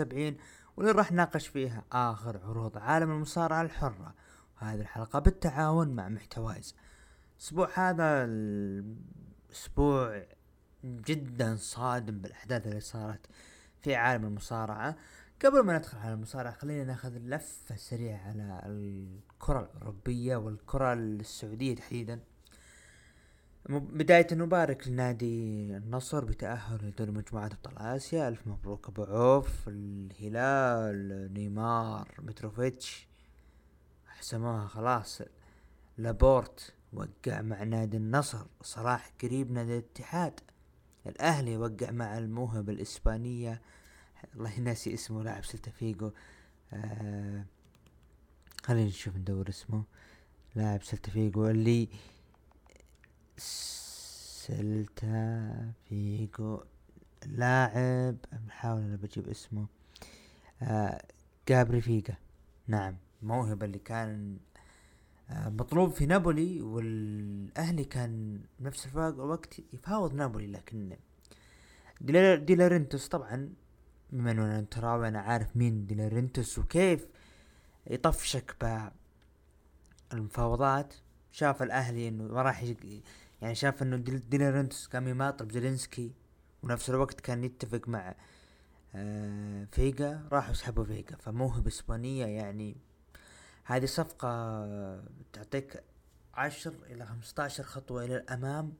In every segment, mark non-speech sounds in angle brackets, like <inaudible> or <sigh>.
176 واللي راح نناقش فيها آخر عروض عالم المصارعة الحرة. وهذه الحلقة بالتعاون مع محتوايز الأسبوع هذا الأسبوع جدا صادم بالأحداث اللي صارت في عالم المصارعة. قبل ما ندخل على المصارعة خلينا ناخذ لفة سريعة على الكرة الأوروبية والكرة السعودية تحديدا. بداية نبارك لنادي النصر بتأهل لدور مجموعات أبطال آسيا. ألف مبروك أبو عوف الهلال نيمار متروفيتش. حسموها خلاص. لابورت وقع مع نادي النصر. صلاح قريب نادي الاتحاد. الأهلي وقع مع الموهبة الإسبانية. الله ناسي اسمه لاعب سلتا فيجو آه خلينا نشوف ندور اسمه. لاعب سلتا فيجو اللي سلتا فيجو لاعب. بحاول أنا بجيب اسمه. آه جابري فيجا. نعم موهبة اللي كان آه مطلوب في نابولي والأهلي كان نفس الوقت يفاوض نابولي لكن ديلارنتوس طبعا بما إنه ترى أنا عارف مين ديلارنتوس وكيف يطفشك بالمفاوضات شاف الأهلي إنه ما راح يعني شاف إنه ديلارنتوس كان يماطل بزلينسكي ونفس الوقت كان يتفق مع آه فيجا راحوا سحبوا فيجا. فموهبة اسبانية يعني. هذه صفقة تعطيك عشر إلى خمسة خطوة إلى الأمام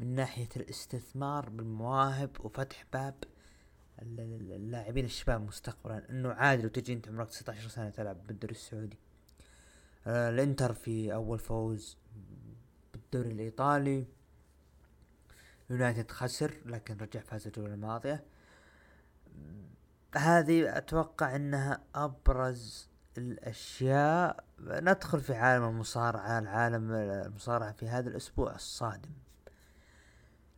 من ناحية الاستثمار بالمواهب وفتح باب اللاعبين الشباب مستقبلا. إنه عادي لو تجي أنت عمرك 16 سنة تلعب بالدوري السعودي. آه الإنتر في أول فوز. بالدوري الإيطالي. يونايتد خسر لكن رجع فاز الجولة الماضية هذه أتوقع إنها أبرز الأشياء. ندخل في عالم المصارعة العالم المصارعة في هذا الأسبوع الصادم.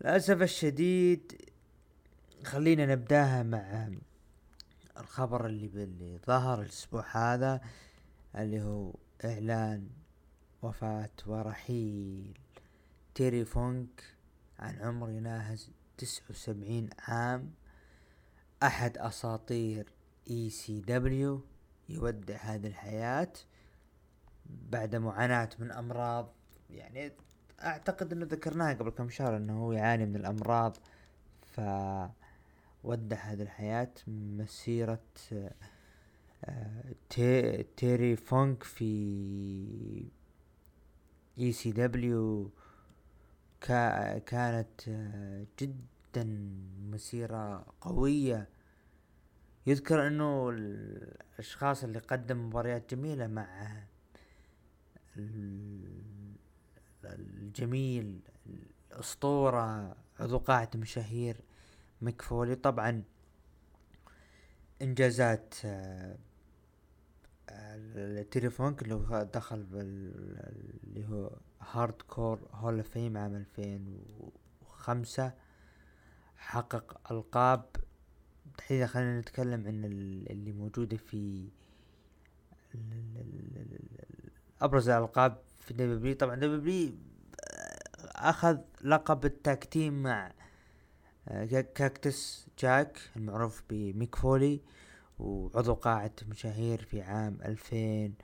للأسف الشديد خلينا نبدأها مع الخبر اللي اللي ظهر الأسبوع هذا اللي هو إعلان وفاة ورحيل. تيري فونك عن عمر يناهز تسعة وسبعين عام. أحد أساطير ECW يودع هذه الحياة بعد معاناة من أمراض. يعني أعتقد إنه ذكرناها قبل كم شهر إنه هو يعاني من الأمراض ف ودع هذه الحياة مسيرة آه، تيري فونك في ECW كانت آه، جدا مسيرة قوية. يذكر إنه الأشخاص اللي قدم مباريات جميلة مع الجميل الأسطورة عضو قاعة مشاهير مكفولي طبعا إنجازات آه، التليفون اللي دخل اللي هو هارد كور هول فيم عام ألفين وخمسة. حقق ألقاب. تحديدا خلينا نتكلم عن اللي موجودة في أبرز الألقاب في دبليو طبعا دبليو أخذ لقب ال tag team مع آه، كاكتس جاك المعروف بميك فولي وعضو قاعة مشاهير في عام ألفين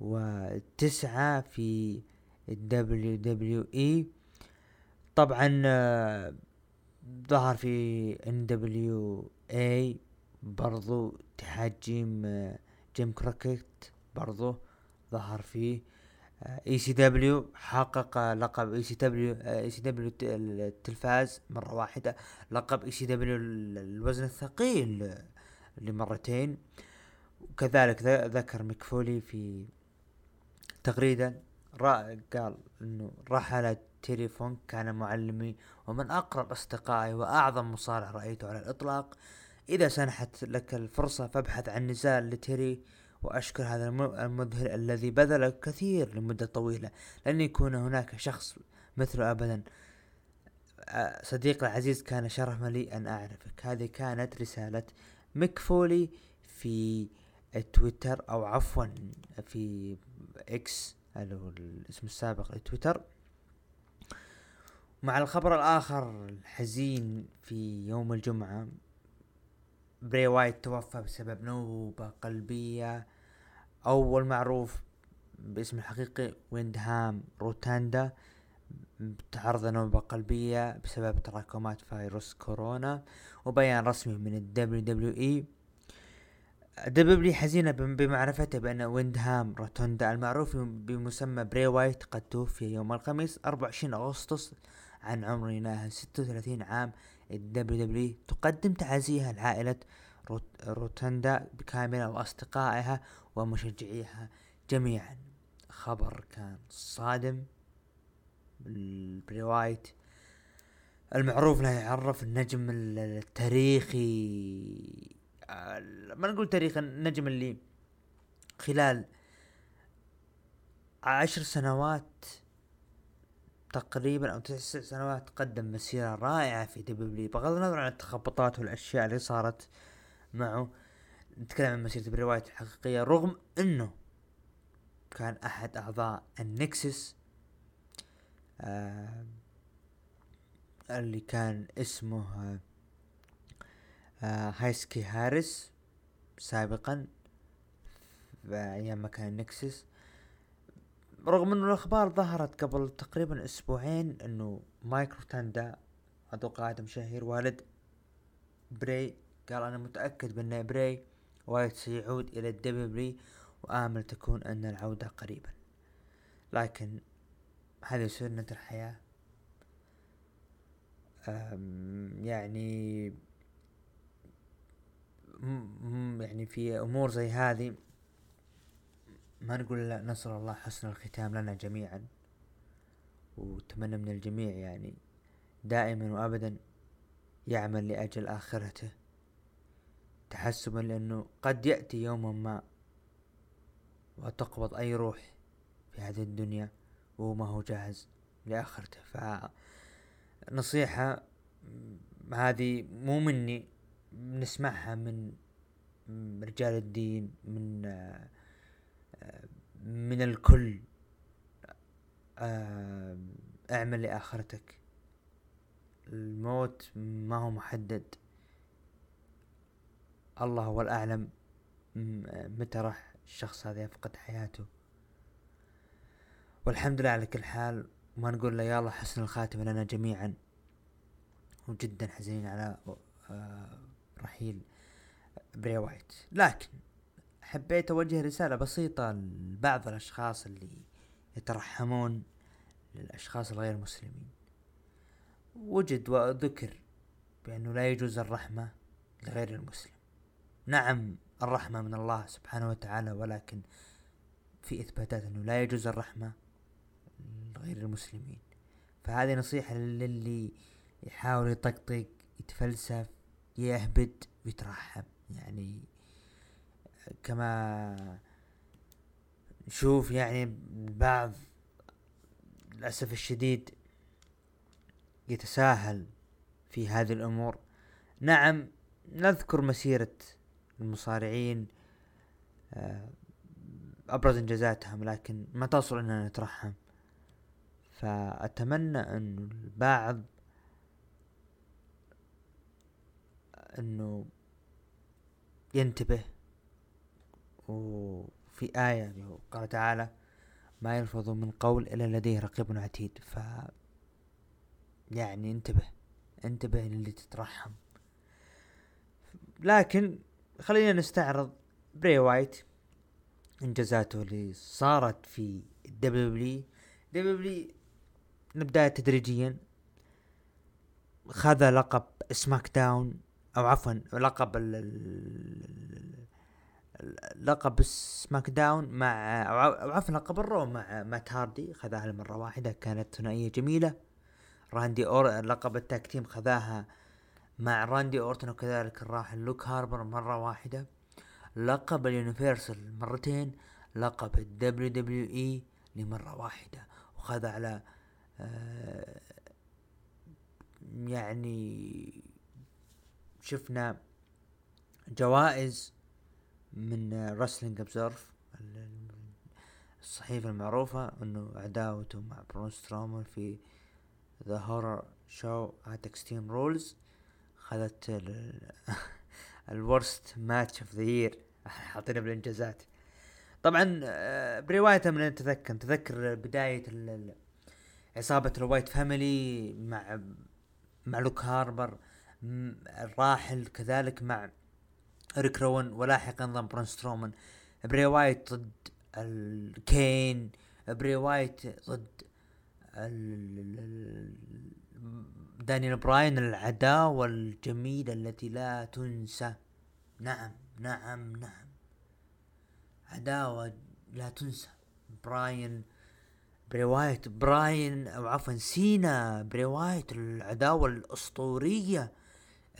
وتسعة في ال WWE. طبعا آه، ظهر في NWA برضو اتحاد جيم آه، جيم كروكيت برضو ظهر في ECW. حقق لقب إي سي دبليو إي سي دبليو التلفاز مرة واحدة لقب ECW الوزن الثقيل لمرتين. وكذلك ذكر ميك فولي في تغريده قال إنه رحل تيري فونك كان معلمي ومن أقرب أصدقائي وأعظم مصارع رأيته على الإطلاق. إذا سنحت لك الفرصة فابحث عن نزال لتيري وأشكر هذا المذهل الذي بذل الكثير لمدة طويلة. لن يكون هناك شخص مثله أبدا. صديقي العزيز كان شرف لي أن أعرفك. هذه كانت رسالة مكفولي في تويتر أو عفوا في هو الاسم السابق لتويتر مع الخبر الآخر الحزين في يوم الجمعة بري وايت توفى بسبب نوبة قلبية. أو المعروف باسم الحقيقي ويندهام روتوندا تعرض نوبة قلبية بسبب تراكمات فيروس كورونا. وبيان رسمي من ال WWE دبليو حزينة بمعرفته بأن ويندهام روتوندا المعروف بمسمى بري وايت قد توفي يوم الخميس 24 أغسطس عن عمر يناهز 36 عام ال WWE تقدم تعازيها لعائلة روتوندا بكاملة وأصدقائها ومشجعيها جميعا. خبر كان صادم. بري وايت المعروف له يعرف النجم التاريخي ما نقول تاريخ النجم اللي خلال عشر سنوات تقريبا أو تسع سنوات قدم مسيرة رائعة في دبليو بغض النظر عن التخبطات والأشياء اللي صارت معه نتكلم عن مسيرته برواية الحقيقية رغم إنه كان أحد أعضاء النكسس آه اللي كان اسمه آه هاسكي هاريس سابقا في أيام ما كان نكسس رغم إنه الأخبار ظهرت قبل تقريبا أسبوعين إنه مايك روتوندا عضو قادم شهير والد بري قال أنا متأكد بأن بري وايت سيعود إلى الدبليو وآمل تكون أن العودة قريبا. لكن هذه سنة الحياة. يعني يعني في أمور زي هذه ما نقول لا نسأل الله حسن الختام لنا جميعا. وتمنى من الجميع يعني دائما وابدا يعمل لأجل آخرته. تحسبا لأنه قد يأتي يوما ما وتقبض أي روح في هذه الدنيا وهو ما هو جاهز لآخرته. ف نصيحة هذه مو مني نسمعها من رجال الدين من من الكل. اعمل لآخرتك. الموت ما هو محدد. الله هو الأعلم متى راح الشخص هذا يفقد حياته. والحمد لله على كل حال ما نقول له يلا حسن الخاتمة لنا جميعا. وجدا حزينين على آه، رحيل بري وايت. لكن حبيت أوجه رسالة بسيطة لبعض الأشخاص اللي يترحمون للأشخاص الغير مسلمين. وجد وذكر بأنه لا يجوز الرحمة لغير المسلم. نعم الرحمة من الله سبحانه وتعالى ولكن في إثباتات أنه لا يجوز الرحمة لغير المسلمين. فهذه نصيحة للي يحاول يطقطق يتفلسف يهبد ويترحم يعني كما نشوف يعني بعض للأسف الشديد يتساهل في هذه الأمور. نعم نذكر مسيرة المصارعين آه، أبرز إنجازاتهم لكن ما تصل أننا نترحم. فأتمنى أن البعض إنه ينتبه. وفي آية قال تعالى ما يلفظ من قول إلا لديه رقيب عتيد. ف يعني انتبه. انتبه للي تترحم. لكن خلينا نستعرض بري وايت. انجازاته اللي صارت في ال WW نبدأ تدريجيا. خذ لقب سماك داون. أو عفوا لقب لقب سماك داون مع أو عفوا لقب الرو مع مات هاردي خذاها لمرة واحدة كانت ثنائية جميلة. راندي أور لقب التاك تيم خذاها مع راندي أورتون وكذلك الراحل لوك هاربر مرة واحدة. لقب ال Universal مرتين لقب ال WWE لمرة واحدة. وخذ على آه يعني شفنا جوائز من Wrestling Observer الصحيفة المعروفة إنه عداوته مع برون سترومان في The Horror Show at Extreme Rules خذت ال worst match of the year حاطينه بالإنجازات. طبعا آه، بروايته من نتذكر نتذكر بداية عصابة ال Wyatt Family مع مع لوك هاربر الراحل كذلك مع إريك روان ولاحقا ضم برون سترومان. بري وايت ضد الكين بري وايت ضد دانيال براين العداوة الجميلة التي لا تنسى. نعم نعم نعم. عداوة لا تنسى. براين برواية براين أو عفوا سينا برواية العداوة الأسطورية.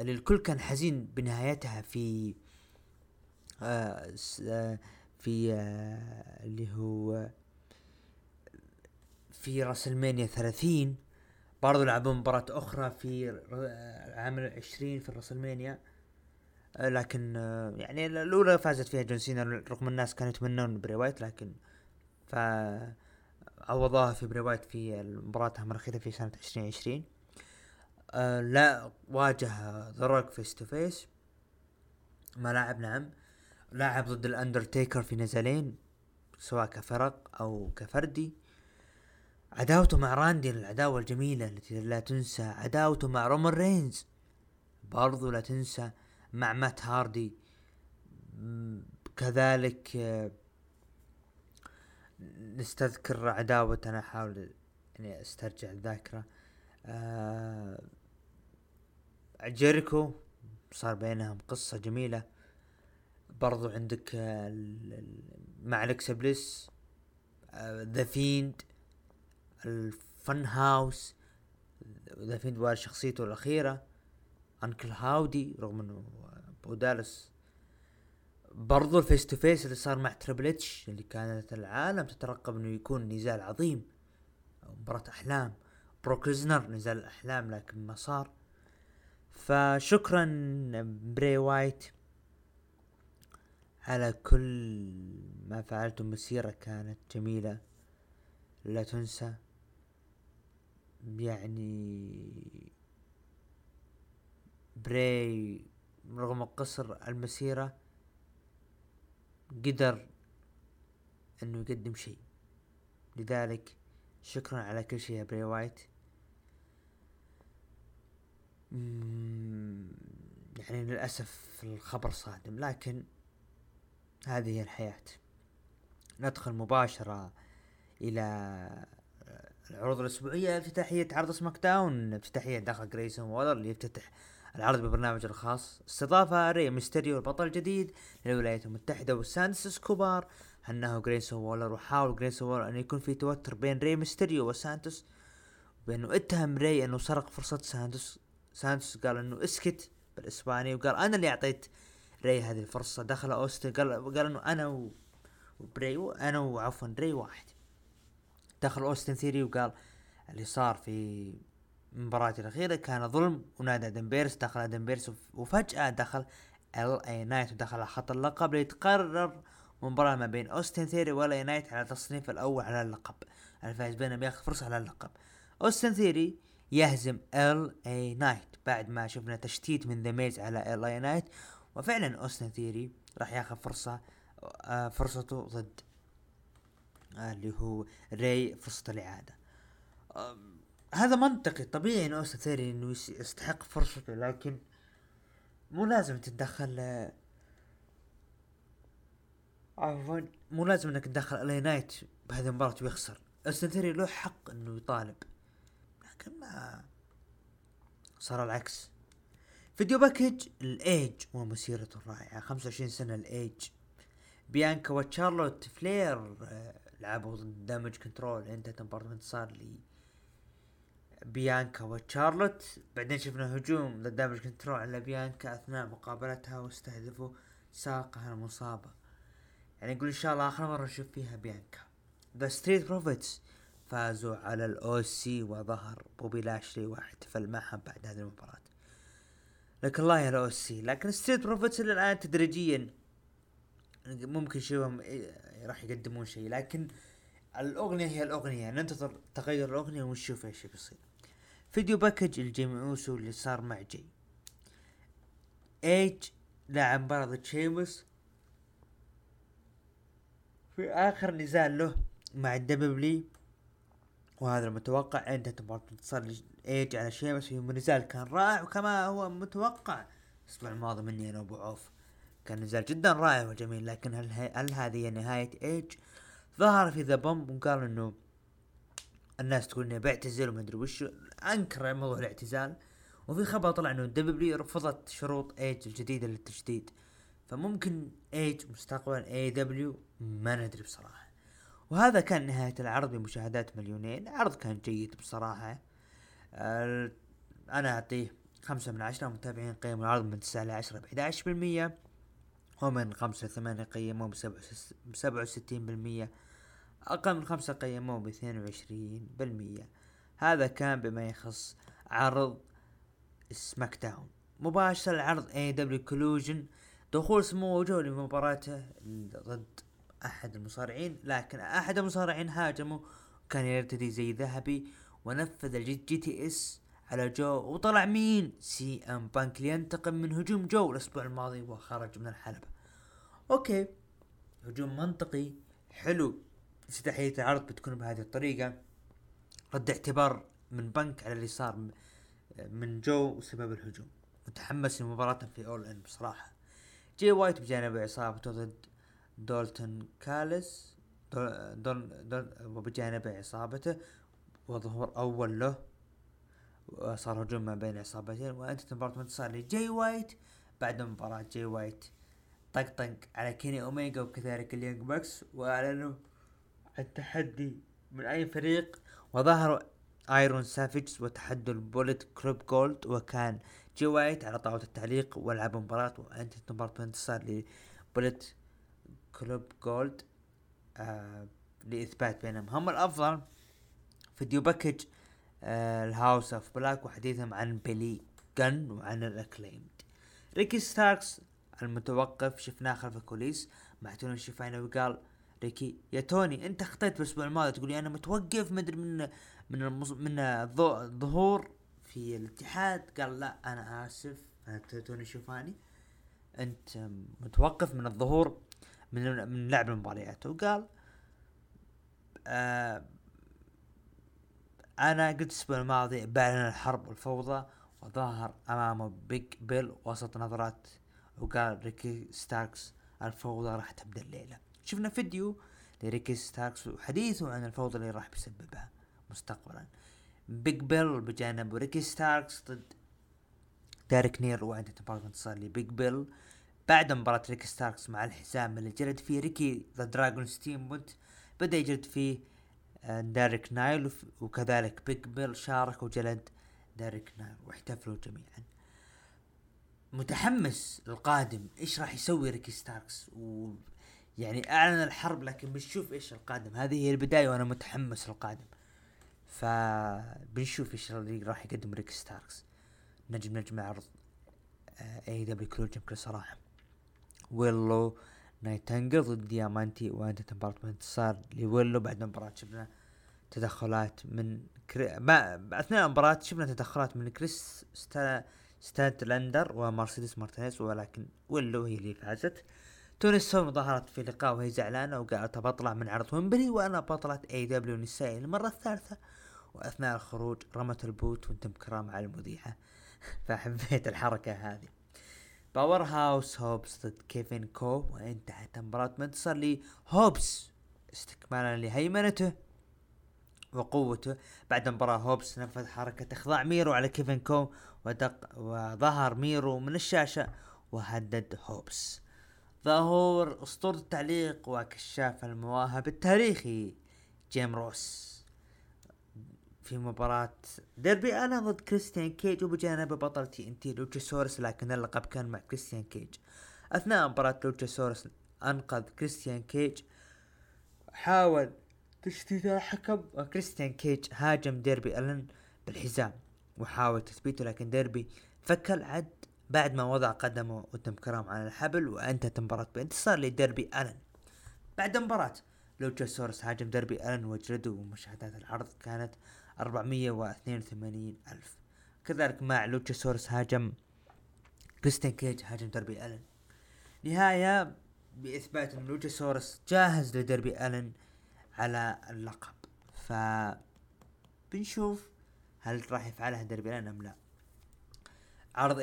اللي الكل كان حزين بنهايتها في آه آه في آه اللي هو في راسلمانيا ثلاثين. برضو لعبوا مباراة أخرى في عام عشرين في الراسلمانيا آه، لكن آه، يعني الأولى فازت فيها جون سينا رغم الناس كانوا يتمنون بري وايت لكن ف في بري وايت في مباراتها الأخيرة في سنة عشرين عشرين. آه لا واجه the face to face ملاعب نعم. لاعب ضد الأندرتيكر في نزالين سواء كفرق أو كفردي. عداوته مع راندي العداوة الجميلة التي لا تنسى. عداوته مع رومان رينز برضو لا تنسى. مع مات هاردي كذلك آه، نستذكر عداوة. أنا أحاول اني أسترجع الذاكرة. آه جيريكو صار بينهم قصة جميلة. برضو عندك آه، مع الكسا بليس The Fiend ال Fun House The Fiend شخصيته الأخيرة Uncle Howdy رغم إنه بودالس برضو ال face to face اللي صار مع تريبل اتش اللي كانت العالم تترقب إنه يكون نزال عظيم. مباراة أحلام. بروك ليسنر نزال الاحلام لكن ما صار. فشكرا بري وايت على كل ما فعلته. مسيرة كانت جميلة لا تنسى. يعني بري رغم قصر المسيرة قدر إنه يقدم شيء. لذلك شكرا على كل شيء يا بري وايت. يعني للأسف الخبر صادم لكن هذه هي الحياة. ندخل مباشرة إلى العروض الأسبوعية افتتاحية عرض سماك داون افتتاحية داخل جرايسون وولر اللي يفتتح العرض ببرنامج الخاص. استضافة ري ميستيريو البطل الجديد للولايات المتحدة وسانتوس اسكوبار هناه جريسون وولر وحاول جريسون وولر أن يكون في توتر بين ري ميستيريو وسانتوس بأنه اتهم ري أنه سرق فرصة سانتوس سانتوس قال إنه اسكت بالإسباني وقال أنا اللي أعطيت ري هذه الفرصة دخل أوستن قال قال إنه أنا وبري أنا وعفوا ري واحد. دخل أوستن ثيري وقال اللي صار في المباراة الأخيرة كان ظلم ونادى آدم بيرس دخل آدم بيرس وفجأة دخل LA Knight ودخل خط اللقب ليتقرر مباراة ما بين أوستن ثيري و LA Knight على التصنيف الأول على اللقب الفائز بينهم ياخذ فرصة على اللقب. أوستن ثيري يهزم LA Knight بعد ما شفنا تشتيت من ذا ميز على LA Knight وفعلا أوستن ثيري راح ياخذ فرصة آه فرصته ضد آه اللي هو ري فرصة الإعادة. آه هذا منطقي. طبيعي إن أوستن ثيري إنه يستحق فرصته لكن مو لازم تتدخل عفوا مو لازم إنك تدخل LA Knight بهذه المباراة ويخسر. أوستن ثيري له حق إنه يطالب لكن ما صار العكس. video package الإيج ومسيرته الرائعة. 25 سنة الإيج. بيانكا وتشارلوت فلير آه، لعبوا ضد Damage CTRL انتهت المباراة انتصار لي. بيانكا وتشارلوت بعدين شفنا هجوم ضد دامج كنترول على بيانكا أثناء مقابلتها واستهدفوا ساقها المصابة. يعني يقول إن شاء الله آخر مرة نشوف فيها بيانكا. ذا ستريت بروفيتس فازوا على الاو سي وظهر بوبي لاشلي واحتفل معهم بعد هذه المباراة. لك الله يا الاو سي لكن ستريت بروفيتس الان تدريجيا. ممكن شوفهم إيه، راح يقدمون شيء لكن الأغنية هي الأغنية. ننتظر تغير الأغنية ونشوف إيش بيصير. video package لجيمي أوسو اللي صار مع جي. إيج لعب مباراة ضد شيمس. في آخر نزال له مع الدبليو وهذا المتوقع انتهت المباراة بانتصار ايج على شيمس في نزال كان رائع وكما هو متوقع. الأسبوع الماضي مني أنا ابو عوف. كان نزال جدا رائع وجميل لكن هل, هل هذه نهاية إيج؟ ظهر في ذا بومب وقال إنه الناس تقول إنه بيعتزل وما أدري وش أنكر موضوع الاعتزال. وفي خبر طلع إنه دبليو رفضت شروط إيج الجديدة للتجديد. فممكن إيج مستقبلا اي دبليو ما ندري بصراحة. وهذا كان نهاية العرض بمشاهدات مليونين. العرض كان جيد بصراحة. أنا أعطيه خمسة من عشرة متابعين قيموا العرض من تسعة لعشرة بحداش 11 بالمية ومن خمسة ثمانية قيموه بسبعة وستين بالمية أقل من خمسة قيموه باثنين وعشرين بالمية. هذا كان بما يخص عرض سماك داون. مباشرة العرض اي دبليو كوليجن دخول سمو وجو لمباراته ضد أحد المصارعين لكن أحد المصارعين هاجمه كان يرتدي زي ذهبي ونفذ ال GTS على جو وطلع مين؟ سي إم بانك لينتقم من هجوم جو الأسبوع الماضي وخرج من الحلبة. أوكي. هجوم منطقي. حلو. افتتاحية العرض بتكون بهذه الطريقة. رد اعتبار من بنك على اللي صار من جو وسبب الهجوم. متحمس لمباراة في اول ان بصراحة. جي وايت بجانب عصابته ضد دولتون كالس دول دول دول وبجانب عصابته وظهور أول له. وصار هجوم ما بين عصابتين وأنت مباراة انتصار لجي وايت بعد مباراة جي وايت طقطق على كيني اوميجا وكذلك اليانج باكس وأعلنوا التحدي من أي فريق. وظهروا ايرون سافيجز وتحدوا البوليت كلوب جولد وكان جي وايت على طاولة التعليق ولعب مباراة وانتهت المباراة بانتصار لبوليت كلوب جولد آه لإثبات بينهم. هم الأفضل video package آه الهاوس أوف بلاك وحديثهم عن بيلي جن وعن الأكليمد. ريكي ستاركس المتوقف شفناه خلف الكوليس مع توني شفاني وقال ريكي يا توني أنت اخطيت بالأسبوع الماضي تقولي أنا متوقف مدري من من المص... من الظهور في الاتحاد. قال لا أنا آسف توني شفاني أنت متوقف من الظهور من من لعب المباريات. وقال آه أنا قلت الأسبوع الماضي بعلن الحرب والفوضى وظهر أمامه بيج بيل وسط نظرات وقال ريكي ستاركس الفوضى راح تبدأ الليلة. شفنا فيديو لريكي ستاركس وحديثه عن الفوضى اللي راح بيسببها مستقبلا. بيج بيل بجانب ريكي ستاركس ضد دارك نايل وانتهت المباراة بانتصار لبيج بيل بعد مباراة ريكي ستاركس مع الحزام اللي جلد فيه ريكي ذا دراجون ستيم بوت بدأ يجلد فيه آه، دارك نايل وكذلك بيج بيل شارك وجلد دارك نايل واحتفلوا جميعا. متحمس القادم إيش راح يسوي ريكي ستاركس؟ و يعني أعلن الحرب لكن بنشوف إيش القادم. هذه هي البداية وأنا متحمس للقادم. فبنشوف إيش راح يقدم ريكي ستاركس. نجم نجم عرض اي دبليو كوليجن بكل صراحة. ويلو نايتنجل ضد ديامانتي وانتهت المباراة بانتصار لويلو بعد مباراة شفنا تدخلات من كري... ما اثناء المباراة شفنا تدخلات من كريس ستا... ستاتلندر ومرسيدس مارتينيز ولكن ويلو هي اللي فازت توني ستورم ظهرت في لقاء وهي زعلانة وقالت بطلع من عرض ويمبلي وأنا بطلة اي دبليو نسائي المرة الثالثة واثناء الخروج رمت ال boot وأنتم كرام على المذيعة فحبيت الحركة هذه باور هاوس هوبس ضد كيفن كو وانتهت المباراة بانتصار لهوبس استكمالا لهيمنته وقوته. بعد مباراة هوبس نفذ حركة إخضاع ميرو على كيفن كو ودق وظهر ميرو من الشاشة وهدد هوبس. ظهور أسطورة التعليق وكشاف المواهب التاريخي جيم روس. في مباراة ديربي ألن ضد كريستيان كيج وبجانبه بطل تي إن تي لوتشاسورس لكن اللقب كان مع كريستيان كيج. أثناء مباراة لوتشاسورس أنقذ كريستيان كيج حاول تشتيت الحكم وكريستيان كيج هاجم ديربي ألن بالحزام وحاول تثبيته لكن ديربي فك العد بعد ما وضع قدمه وأنتم كرام على الحبل وأنتهت المباراة بانتصار لديربي ألن. بعد المباراة لوتشاسورس هاجم ديربي ألن وجلده ومشاهدات العرض كانت 482 ألف. كذلك مع لوتشاسورس هاجم كريستيان كيج هاجم دربي ألن. نهاية بإثبات أن لوتشاسورس جاهز لدربي ألن على اللقب. ف بنشوف هل راح يفعلها دربي ألن أم لا. عرض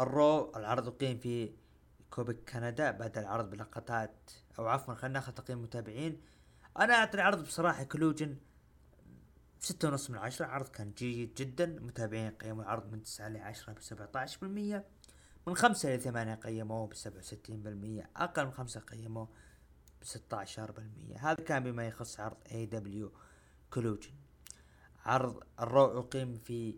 ال Raw العرض أقيم في كوبك كندا بعد العرض بلقطات أو عفوا خلينا ناخذ تقييم متابعين. أنا أعطي العرض بصراحة Collision. ستة ونص من عشرة عرض كان جيد جدا. متابعين قيموا العرض من تسعة لعشرة بسبعة عشر بالمية من خمسة لثمانية قيموه بسبعة وستين بالمية أقل من خمسة قيموه بستة عشر بالمية. هذا كان بما يخص عرض AEW Collision عرض ال Raw أقيم في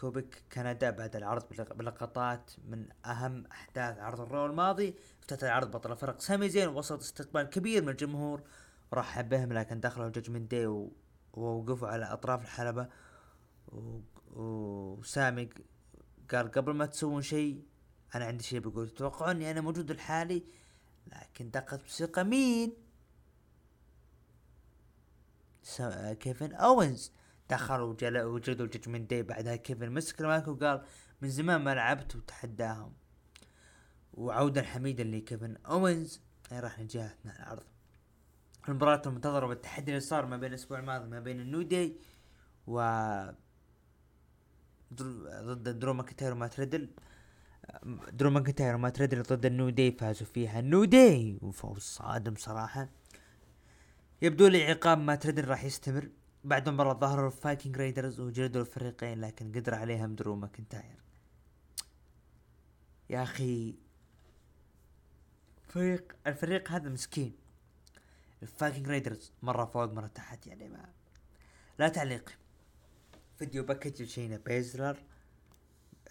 كوبك كندا بعد العرض بلقطات من أهم أحداث عرض ال Raw الماضي. افتتح العرض بطل فرق سامي زين وسط استقبال كبير من الجمهور. رحب بهم لكن دخلوا Judgment Day ووقفوا على أطراف الحلبة وسامي قال قبل ما تسوون شيء أنا عندي شيء بقول. تتوقعون اني أنا موجود الحالي لكن دقت موسيقى مين؟ كيفن أوينز. دخل وجلدوا Judgment Day بعدها كيفن مسك المايك وقال من زمان ما لعبت وتحداهم. وعودا حميدا لكيفن أوينز راح اثناء العرض المباراة المنتظرة والتحدي اللي صار ما بين الأسبوع الماضي ما بين ال New Day و ضد درو ماكنتاير ومات ريدل درو ماكنتاير ومات ريدل ضد ال New Day فازوا فيها. ال New Day وفوز صادم صراحة. يبدو لي عقاب مات ريدل راح يستمر. بعد مباراة ظهروا ال Viking Raiders وجلدوا الفريقين لكن قدر عليهم درو ماكنتاير. يا أخي فريق الفريق هذا مسكين. ال Viking Raiders مرة فوق مرة تحت يعني ما لا تعليق. video package لشينا بيزلر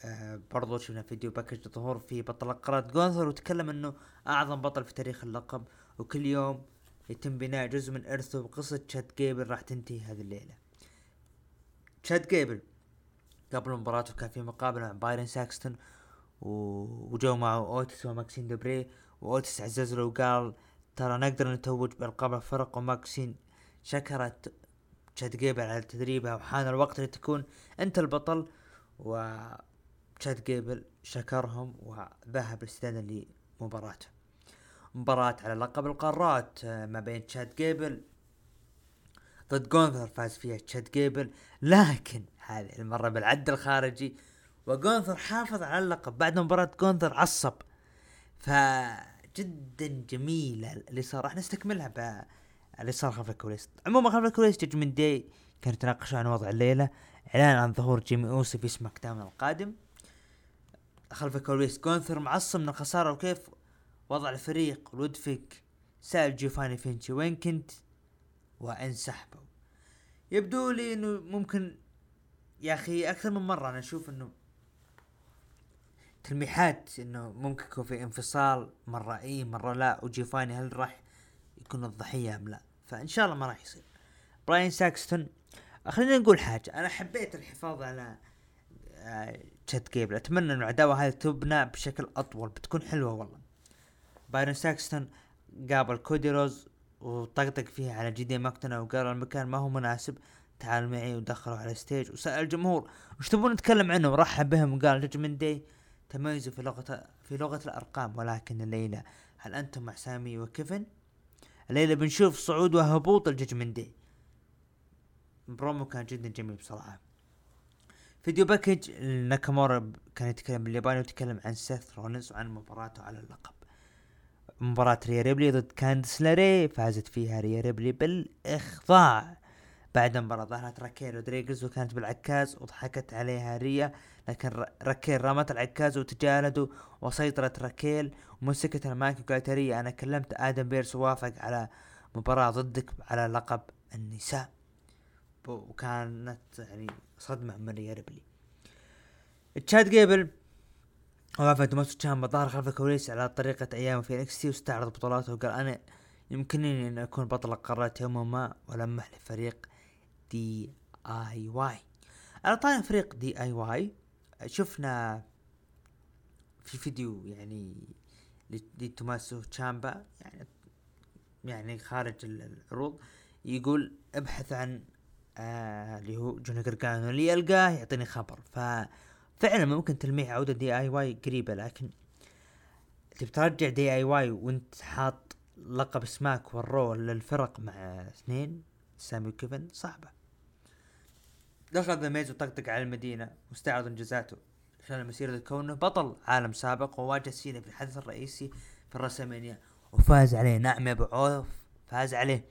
آه برضو شفنا video package ظهور في بطل قارة جونثر وتكلم إنه أعظم بطل في تاريخ اللقب وكل يوم يتم بناء جزء من ارثه بقصة تشاد جيبل راح تنتهي هذه الليلة. تشاد جيبل قبل مباراته كان في مقابلة مع بايرن ساكستون وجو معه اوتس وماكسين دوبري واوتس عزز له وقال ترى نقدر نتوج بألقاب الفرق وماكسين شكرت تشاد جيبل على تدريبها وحان الوقت لتكون أنت البطل. و تشاد جيبل شكرهم وذهب استعدادا لمباراته. مباراة على لقب القارات آه، ما بين تشاد جيبل ضد جونثر فاز فيها تشاد جيبل لكن هذه المرة بالعد الخارجي وجونثر حافظ على اللقب. بعد مباراة جونثر عصب. فجدا جميلة اللي صار راح نستكملها ب اللي صار خلف الكواليس. عموما خلف الكواليس Judgment Day كانوا يتناقشوا عن وضع الليلة إعلان عن ظهور جيمي أوسي في SmackDown القادم. خلف الكواليس جونثر معصب من الخسارة وكيف وضع الفريق لودفيك سأل جيفاني فينشي وين كنت؟ وانسحبوا يبدو لي إنه ممكن يا أخي أكثر من مرة أنا أشوف إنه تلميحات إنه ممكن يكون في انفصال مرة إي مرة لا وجيفاني هل راح يكون الضحية أم لا. فإن شاء الله ما راح يصير. براين ساكستون خلينا نقول حاجة. أنا حبيت الحفاظ على تشات آه، جيبل أتمنى إنه العداوة هذه تبنى بشكل أطول. بتكون حلوة والله. بايرن ساكستون قابل كودي روز وطقطق فيها على جي دي ماكدونا وقال المكان ما هو مناسب. تعال معي ودخلوا على stage. وسأل الجمهور وش تبون نتكلم عنه؟ ورحب بهم. وقال Judgment Day تميزوا في لغة في لغة الأرقام ولكن الليلة هل أنتم مع سامي وكيفن؟ الليلة بنشوف صعود وهبوط ال Judgment Day promo كان جدا جميل بصراحة. video package ناكامورا كان يتكلم بالياباني ويتكلم عن سيث رولنز وعن مباراته على اللقب. مباراة ريا ريبلي ضد كانديس ليراي فازت فيها ريا ريبلي بالإخضاع. بعد المباراة ظهرت راكيل رودريغز وكانت بالعكاز وضحكت عليها ريا لكن راكيل رمت العكاز وتجاهلته وسيطرت راكيل ومسكت المايك وقالت ريا أنا كلمت آدم بيرس ووافق على مباراة ضدك على لقب النساء. وكانت يعني صدمة من ريا ريبلي. تشاد جيبل وقف توماس تشامبا ظهر خلف الكواليس على طريقة أيام NXT واستعرض بطولاته وقال أنا يمكنني أن أكون بطل قارات يوما ما ولمح لفريق DIY على طاري فريق DIY شفنا في فيديو يعني لتوماسو تشامبا يعني يعني خارج العروض يقول ابحث عن آه اللي هو جوني جرجانو اللي يلقاه يعطيني خبر. ففعلا ممكن تلميح عودة DIY قريبة لكن تبي ترجع DIY وانت حاط لقب Smack وال Raw للفرق مع اثنين سامي وكيفن صعبة. دخل ذا ميز وطقطق على المدينة واستعرض انجازاته. خلال مسيرة كونه بطل عالم سابق وواجه سينا في الحدث الرئيسي في الرسمينيا وفاز عليه نعم يا أبو عوف فاز عليه.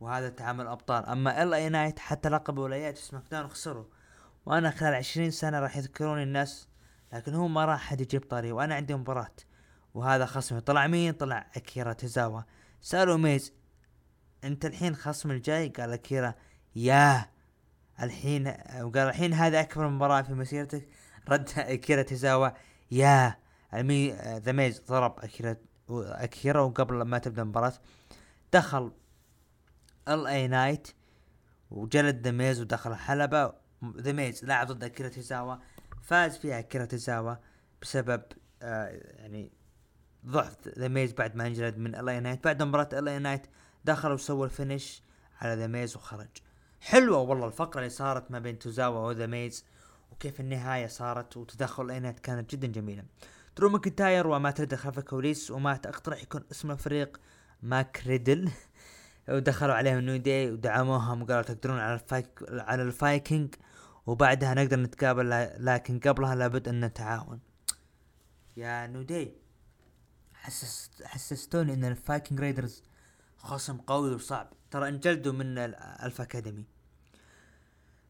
وهذا تعامل أبطال. أما إل آي نايت حتى لقب ولايات سماك داون خسروا. وأنا خلال عشرين سنة راح يذكروني الناس لكن هو ما راح حد يجيب طاري وأنا عندي مباراة. وهذا خصمي. طلع مين؟ طلع أكيرا تزاوا. سألوا ميز أنت الحين خصم الجاي؟ قال أكيرا ياه! الحين وقال الحين هذا أكبر مباراة في مسيرتك. رد أكيرا تزاوا ياه المي ذا ميز ضرب أكيرا أكيرا وقبل ما تبدأ المباراة. دخل ال أي نايت وجلد ذا ميز ودخل الحلبة. ذا ميز لاعب ضد أكيرا تزاوا فاز فيها أكيرا تزاوا بسبب آه يعني ضعف ذا ميز بعد ما انجلد من ال أي نايت. بعد مباراة ال أي نايت دخل وسوى ال finish على ذا ميز وخرج. حلوة والله الفقرة اللي صارت ما بين توزاوا وذا ميز وكيف النهاية صارت وتدخل ال اي نايت كانت جدا جميلة. درو ماكنتاير ومات ريدل خلف الكواليس ومات اقترح يكون اسم الفريق ماك ريدل. <laughs> ودخلوا عليهم نيو داي ودعموهم وقالوا تقدرون على الفايك على الفايكنج. وبعدها نقدر نتقابل لكن قبلها لابد أن نتعاون. يا نيو داي حسس حسستوني إن الفايكنج رايدرز خصم قوي وصعب. ترى انجلدوا من الألفا اكاديمي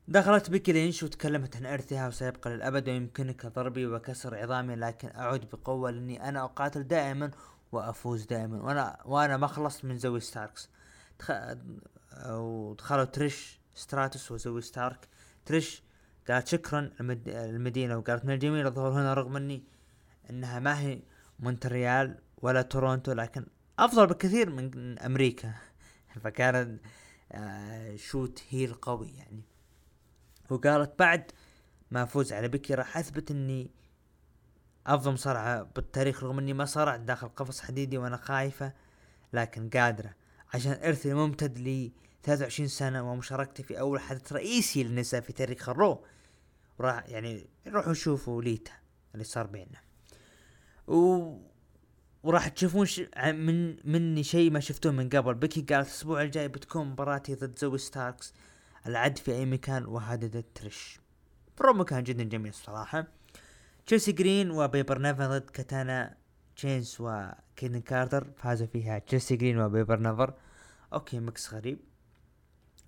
دخلت بيكي لينش وتكلمت عن إرثها وسيبقى للأبد ويمكنك ضربي وكسر عظامي لكن أعود بقوة لأني أنا أقاتل دائما وأفوز دائما. وأنا وأنا ما خلصت من زوي ستاركس. دخ... ودخلوا تريش ستراتوس وزوي ستارك. تريش قالت شكرا المد... المدينة وقالت من الجميل الظهور هنا رغم اني إنها ما هي مونتريال ولا تورونتو لكن أفضل بكثير من أمريكا. فكان shoot heel قوي يعني. وقالت بعد ما افوز على بيكي راح أثبت إني أفضل مصارعة بالتاريخ رغم إني ما صارعت داخل قفص حديدي وأنا خايفة لكن قادرة. عشان ارثي الممتد لي 23 سنة ومشاركتي في أول حدث رئيسي للنساء في تاريخ الرو. وراح يعني روحوا شوفوا ليتا اللي صار بيننا. وراح تشوفون ش... من مني شيء ما شفتوه من قبل. بيكي قالت الأسبوع الجاي بتكون مباراتي ضد زوي ستاركس. العد في أي مكان وهددت تريش برومو كان جدا جميل الصراحة تشيلسي جرين وبيبر نيفن ضد كاتانا تشانس وكيدن كارتر فازوا فيها تشيلسي جرين وبيبر نيفن أوكي mix غريب.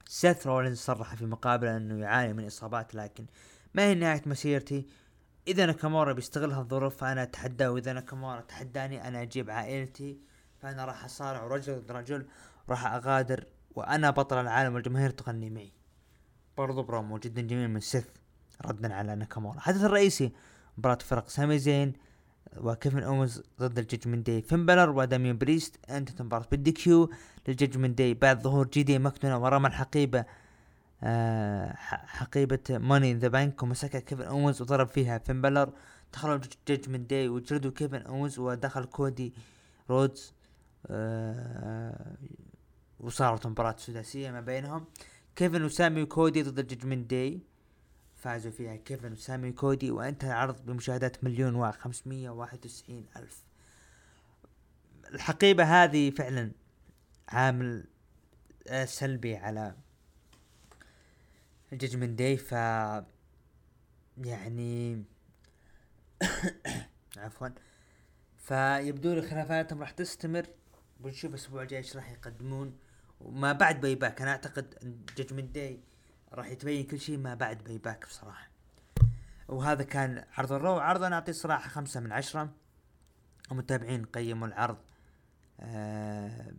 سيث رولينز صرح في مقابلة إنه يعاني من إصابات لكن ما هي نهاية مسيرتي. إذا ناكامورا بيستغل هالظروف فأنا أتحداه وإذا ناكامورا تحداني أنا أجيب عائلتي فأنا راح أصارع رجل ضد رجل راح أغادر وأنا بطل العالم والجماهير تغني معي. برضو برومو جدا جميل من سيث ردا على ناكامورا. الحدث الرئيسي مباراة فرق سامي زين وكيفن أوينز ضد الججمنت داي فين بالور وداميان بريست انتهت مباراة بال DQ للججمنت داي بعد ظهور جي دي مكدونا ورمى الحقيبة حقيبة ماني ان ذا بانك ومسكها كيفن أوينز وضرب فيها فين بالور دخلوا ججمنت داي وجردوا كيفن أوينز ودخل كودي رودز آه وصارت مباراة سداسية ما بينهم. كيفن وسامي وكودي ضد الججمنت داي فازوا فيها كيفن وسامي وكودي وانتهى العرض بمشاهدات مليون واحد وتسعين ألف. الحقيبة هذه فعلا عامل سلبي على الججمنت داي ف يعني <coughs> عفوا. فيبدو لي خلافاتهم راح تستمر. بنشوف الأسبوع الجاي إيش راح يقدمون. وما بعد باي باك. أنا أعتقد ججمنت داي راح يتبين كل شيء ما بعد باي باك بصراحة. وهذا كان عرض الرو. عرض أنا أعطيه صراحة خمسة من عشرة. المتابعين قيموا العرض. آه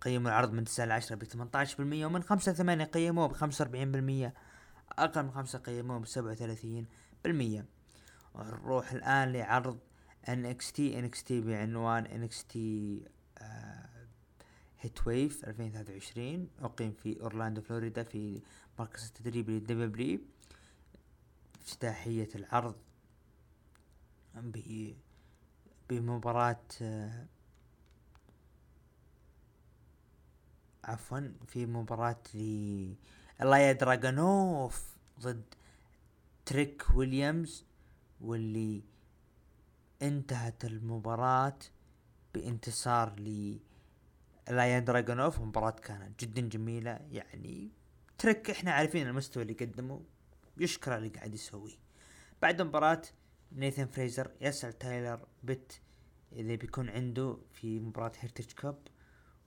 قيموا العرض من تسعة لعشرة بثمانية بالمية ومن خمسة لثمانية قيموه بخمسة وأربعين بالمية. أقل من خمسة قيموه بسبعة وثلاثين بالمية. نروح الآن لعرض NXT NXT بعنوان NXT آه هيت ويف 2023 أقيم في أورلاندو فلوريدا في مركز التدريب للدبليو افتتاحية العرض ب بمباراة عفوا في مباراة ل إليا دراجونوف ضد تريك ويليامز واللي انتهت المباراة بانتصار ل إليا دراجونوف مباراة كانت جدا جميلة يعني تريك إحنا عارفين المستوى اللي قدمه يشكر اللي قاعد يسويه. بعد المباراة نيثن فريزر يسأل تايلر بيت إذا بيكون عنده في مباراة Heritage Cup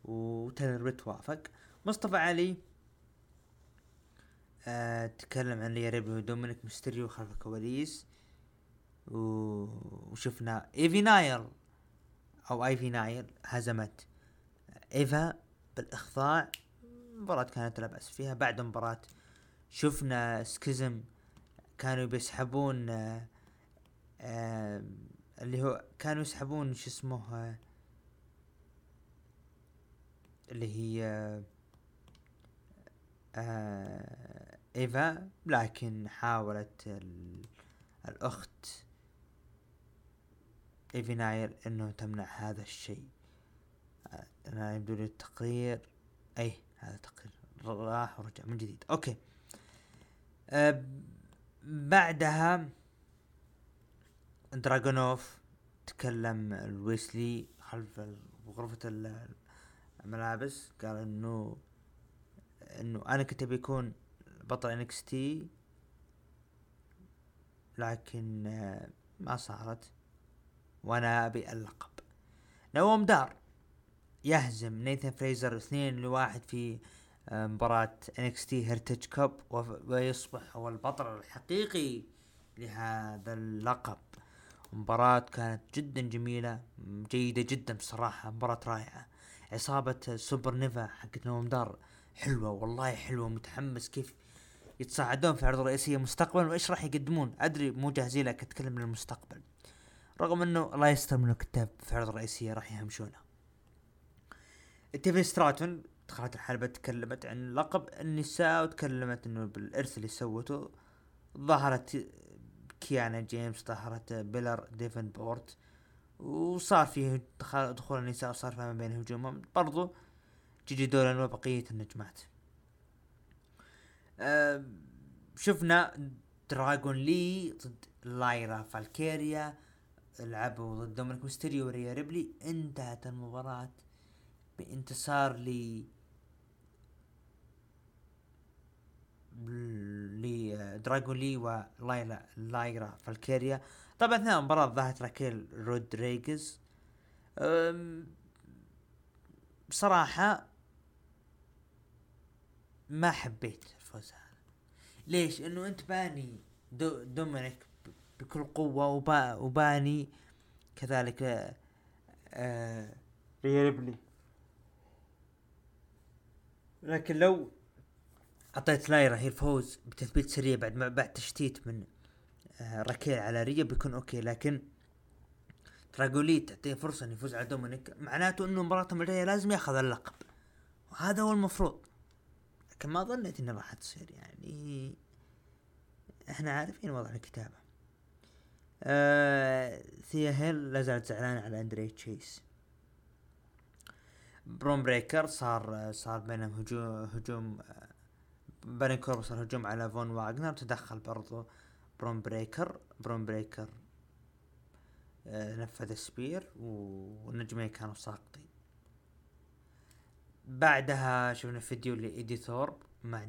وتايلر بيت وافق. مصطفى علي آه تكلم عن ريا ريبلي ودومينيك ميستيريو خلف الكواليس. وشفنا إيفي نايل أو آيفي نايل هزمت إيفا بالإخضاع. مباراة كانت لا بأس فيها. بعد المباراة شفنا سكيزم كانوا بيسحبون آه آه اللي هو كانوا يسحبون شو اسمه آه اللي هي آه إيفا لكن حاولت الأخت إيفي نايل إنه تمنع هذا الشيء. أنا يبدو لي التقرير. إي هذا تقرير راح ورجع من جديد. okay. أه بعدها دراجونوف تكلم ويسلي خلف غرفة الملابس قال إنه إنه أنا كنت بيكون بطل NXT لكن آه، ما صارت وأنا أبي اللقب. نوم دار. يهزم. نيثن فريزر اثنين لواحد في آه، مباراة NXT Heritage Cup ويصبح هو البطل الحقيقي لهذا اللقب. مباراة كانت جدا جميلة جيدة جدا بصراحة مباراة رائعة. عصابة سوبر نوفا حقت نوم دار حلوة والله حلوة متحمس كيف يتصاعدون في العرض الرئيسية مستقبلا وإيش راح يقدمون؟ أدري مو جاهزين لك أتكلم عن المستقبل. رغم إنه الله يستر من الكتاب في العرض الرئيسية راح يهمشونه. تيفي ستراتون دخلت الحلبة تكلمت عن لقب النساء وتكلمت إنه بالإرث اللي سوته ظهرت كيانا جيمس ظهرت بلير ديفنبورت وصار فيه دخول النساء وصار فيها ما بين هجومهم برضو جيجي دولان وبقية النجمات. أه شفنا دراغون لي ضد لايرا فالكيريا. لعبوا ضد دومينيك ميستيريو وريا ريبلي. انتهت المباراة بانتصار ل لدراغون لي ولايلا لايرا فالكيريا. طبعا اثناء المباراة ظهرت راكيل رودريغز بصراحة ما حبيت الفوز هذا ليش؟ إنه أنت باني دو دومينيك بكل قوة وبا وباني كذلك آه ريا ريبلي لكن لو أعطيت لايرا هي الفوز بتثبيت سريع بعد ما بعد تشتيت من آه راكيل على ريا بيكون okay لكن دراغون لي تعطيه فرصة إنه يفوز على دومينيك معناته إنه مباراتهم الجاية لازم ياخذ اللقب. وهذا هو المفروض. لكن ما ظنيت انها راح تصير يعني إحنا عارفين وضع الكتابة. آه ثيا هيل لا زالت زعلانة على أندري تشيس. برون بريكر صار صار بينهم هجوم هجوم بين كورب صار هجوم على فون واغنر تدخل برضو برون بريكر برون بريكر آه نفذ spear والنجمين كانوا ساقطين. بعدها شفنا فيديو لإيدي ثورب مع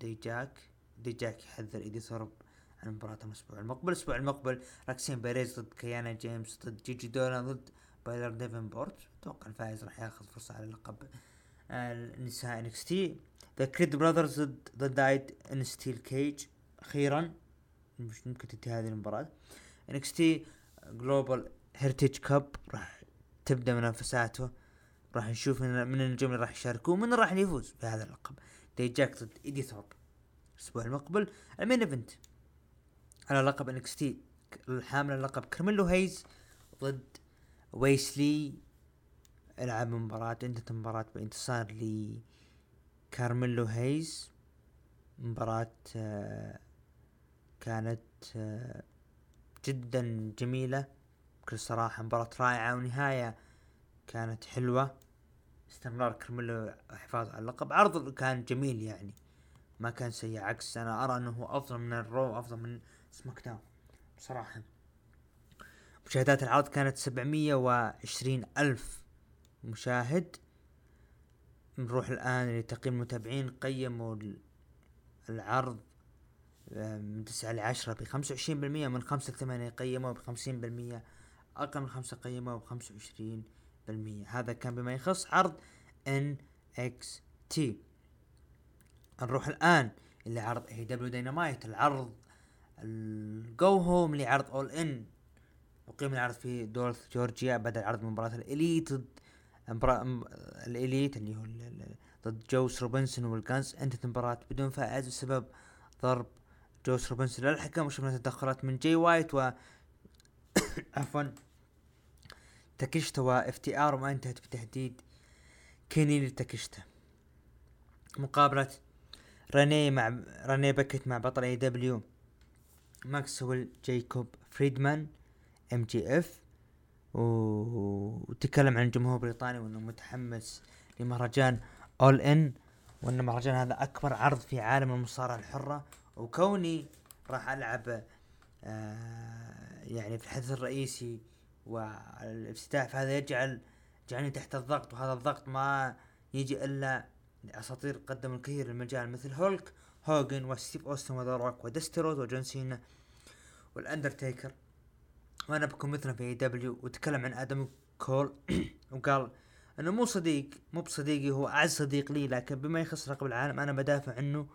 دي جاك. دي جاك يحذر ايدي ثورب عن مباراة الأسبوع المقبل. الأسبوع المقبل راكسين بيريز ضد كيانا جيمس ضد جيجي دولان ضد بلير ديفنبورت. أتوقع الفائز راح ياخذ فرصة على لقب النساء NXT. ذا كريد Brothers ضد ضد دايد in steel cage أخيرا مش ممكن تنتهي هذه المباراة. NXT Global Heritage Cup راح تبدأ منافساته راح نشوف من, النجوم اللي راح يشاركوا ومن راح يفوز بهذا اللقب. دي جاك ضد ايدي ثورب الأسبوع المقبل ال main event. على لقب NXT الحامل اللقب كارميلو هيز ضد ويسلي العب مباراة انتهت المباراة بانتصار ل كارميلو هيز مباراة آه، كانت جدا جميلة. بكل صراحة مباراة رائعة ونهاية كانت حلوة. استمرار كارميلو حفاظ على اللقب. عرض كان جميل يعني. ما كان سيء عكس أنا أرى أنه هو أفضل من الرو أفضل من سماك داون بصراحة مشاهدات العرض كانت سبعمية وعشرين ألف مشاهد. نروح الآن لتقييم المتابعين. قيموا العرض. من تسعة لعشرة بخمسة وعشرين بالمية من خمسة قيموا بخمسين بالمية أقل من خمسة قيموا بخمسة وعشرين بالمية. هذا كان بما يخص عرض NXT. نروح الآن إلى عرض AEW Dynamite العرض ال go home لعرض All In أقيم العرض في دولوث جورجيا بدأ عرض مباراة ال Elite ضد ال Elite اللي هو ضد جوس روبنسون وال Guns انتهت المباراة بدون فائز بسبب ضرب جوس روبنسون للحكم وشفنا تدخلات من جي وايت و <coughs> عفوا تاكيشتا و FTR وما انتهت بتهديد كيني لتاكيشتا مقابلة راني مع راني باكيت مع بطل AEW ماكسويل جايكوب فريدمان MJF وتكلم عن الجمهور البريطاني وأنه متحمس لمهرجان All In وأن المهرجان هذا أكبر عرض في عالم المصارعة الحرة. وكوني راح ألعب آه يعني في الحدث الرئيسي والإفتتاح فهذا يجعل جعلني تحت الضغط وهذا الضغط ما يجي إلا لاساطير قدموا الكثير للمجال مثل هولك هوجن وستيف أوستن وذا روك ودستروز وجون سينا والأندرتيكر. وأنا بكون مثله في AEW وتكلم عن آدم كول <coughs> وقال أنه مو صديق مو بصديقي هو أعز صديق لي لكن بما يخص لقب العالم أنا بدافع عنه.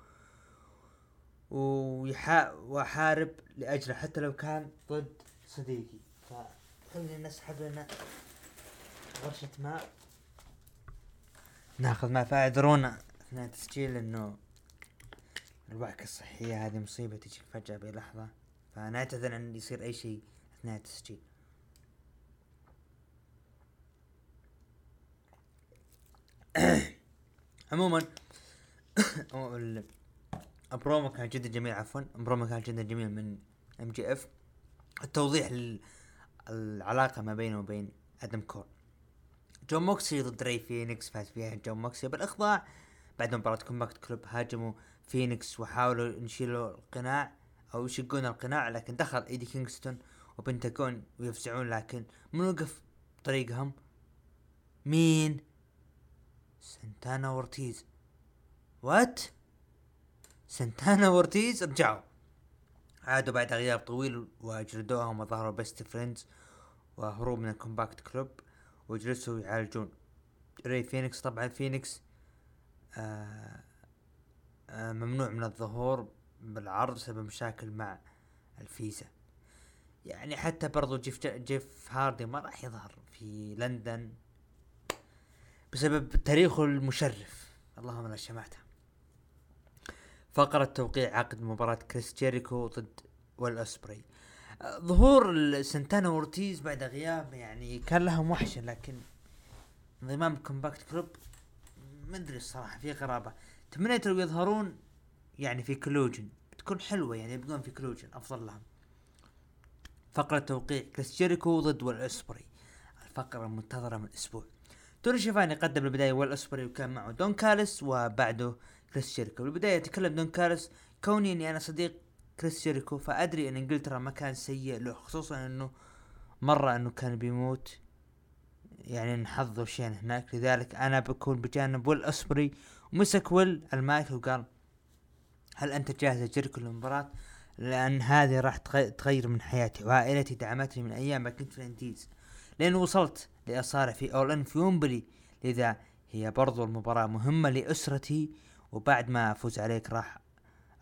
وأحارب لأجله حتى لو كان ضد صديقي. فخلينا نسحب لنا غرشة ماء نأخذ ماء فاعذرونا إثناء التسجيل إنه الوعكة الصحية هذه مصيبة تجيك فجأة بلحظة فنعتذر أن يصير أي شيء إثناء التسجيل. <coughs> عموما <coughs> البرومو كان جدا جميل عفوا. البرومو كان جدا جميل من MJF التوضيح للعلاقة ما بينه وبين آدم كول جون موكسي ضد ري فينيكس فاز فيها جون موكسي. بالإخضاع بعد مباراة Combat Club هاجموا فينيكس وحاولوا يشيلوا القناع أو يشقون القناع لكن دخل إيدي كينغستون وبنتاجون ويفزعون. لكن من وقف طريقهم؟ مين؟ سنتانا وورتيز. وات سنتانا وورتيز رجعوا عادوا بعد غياب طويل وجلدوهم وظهروا Best Friends وهروب من ال Combat Club وجلسوا يعالجون. ري فينيكس طبعا فينيكس آه آه ممنوع من الظهور بالعرض بسبب مشاكل مع الفيزا. يعني حتى برضو جيف جيف هاردي ما راح يظهر في لندن بسبب تاريخه المشرف. اللهم لا شماتة فقرة توقيع عقد مباراة كريس جيريكو ضد ويل اوسبري ظهور سنتانا اورتيز بعد غياب يعني كان لهم وحشة لكن انضمام ال Combat Club ما أدري الصراحة في غرابة. تمنيت لو يظهرون يعني في Collision بتكون حلوة يعني يبقون في Collision أفضل لهم. فقرة توقيع كريس جيريكو ضد ويل اوسبري الفقرة المنتظرة من أسبوع توني شيفاني قدم البداية ويل اوسبري وكان معه دون كالس وبعده كريس جيريكو بالبداية يتكلم دون كالس كوني اني أنا صديق كريس جيريكو فأدري أن إنجلترا مكان سيء له خصوصا أنه مرة أنه كان بيموت. يعني حظه شين هناك. لذلك أنا بكون بجانب ويل أسبري ومسك ويل المايك وقال هل أنت جاهز يا جيريكو للمباراة لأن هذه راح تغير من حياتي وعائلتي دعمتني من أيام ما كنت في ال indies. لأن وصلت لاصارع في All In في ومبلي لذا هي برضو المباراة مهمة لأسرتي وبعد ما أفوز عليك راح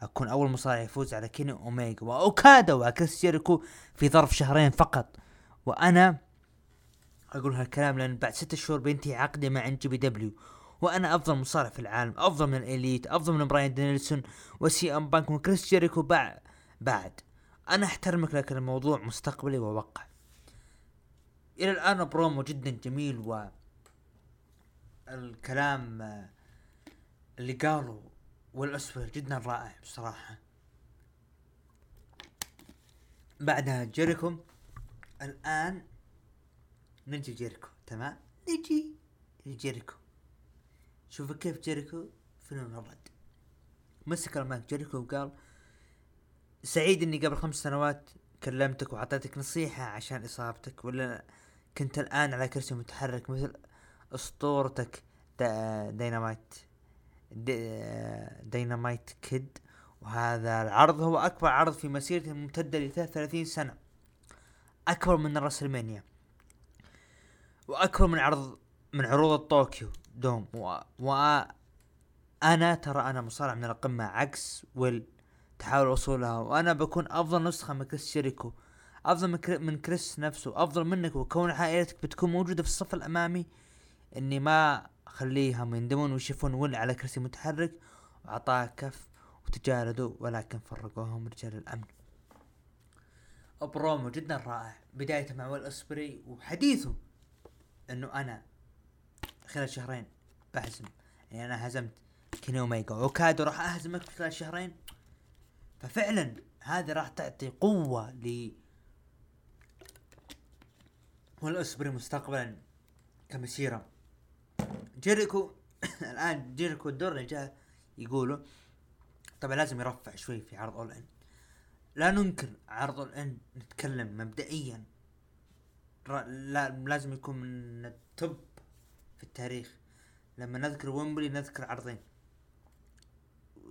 أكون أول مصارع يفوز على كيني اوميجا واوكادا وكريس جيريكو في ظرف شهرين فقط. وأنا أقول هالكلام لأن بعد ستة شهور بينتهي عقدي مع NJPW. وأنا أفضل مصارع في العالم أفضل من ال Elite أفضل من براين دانيلسون وسي أم بانك وكريس جيريكو بعد بعد. أنا أحترمك لكن الموضوع مستقبلي ووقع. إلى الآن برومو جدا جميل و الكلام اللي قالوا ويل اوسبري جدا رائع بصراحة. بعدها جيريكو الآن نجي جيريكو تمام؟ نجي لجيريكو شوف كيف جيريكو فنون الرد. مسك المايك جيريكو وقال سعيد إني قبل خمس سنوات كلمتك واعطيتك نصيحة عشان إصابتك ولا كنت الآن على كرسي متحرك مثل أسطورتك دا دينامايت دي دينامايت كيد وهذا العرض هو أكبر عرض في مسيرته الممتدة ل 33 سنة. أكبر من ال WrestleMania وأكبر من عرض من عروض طوكيو دوم. و, و أنا ترى أنا مصارع من القمة عكس ويل تحاول وصولها وأنا بكون أفضل نسخة من كريس جيريكو. أفضل من كريس نفسه. أفضل منك. وكون عائلتك بتكون موجودة في الصف الأمامي. إني ما اخليهم يندمون ويشوفون ويل على كرسي متحرك وأعطاه كف وتجالدوا ولكن فرقوهم رجال الأمن. برومو جدا رائع بدايته مع ويل أسبري وحديثه إنه أنا خلال شهرين بهزم. يعني أنا هزمت كيني اوميجا واوكادا راح أهزمك خلال شهرين. ففعلا هذه راح تعطي قوة ل ويل اوسبري مستقبلا كمسيرة. جيريكو <coughs> الآن جيريكو الدور اللي جاء يقولوا طبعا لازم يرفع شوي في عرض All In لا ننكر عرض All In نتكلم مبدئيا. لا لازم يكون من ال top في التاريخ. لما نذكر ويمبلي نذكر عرضين.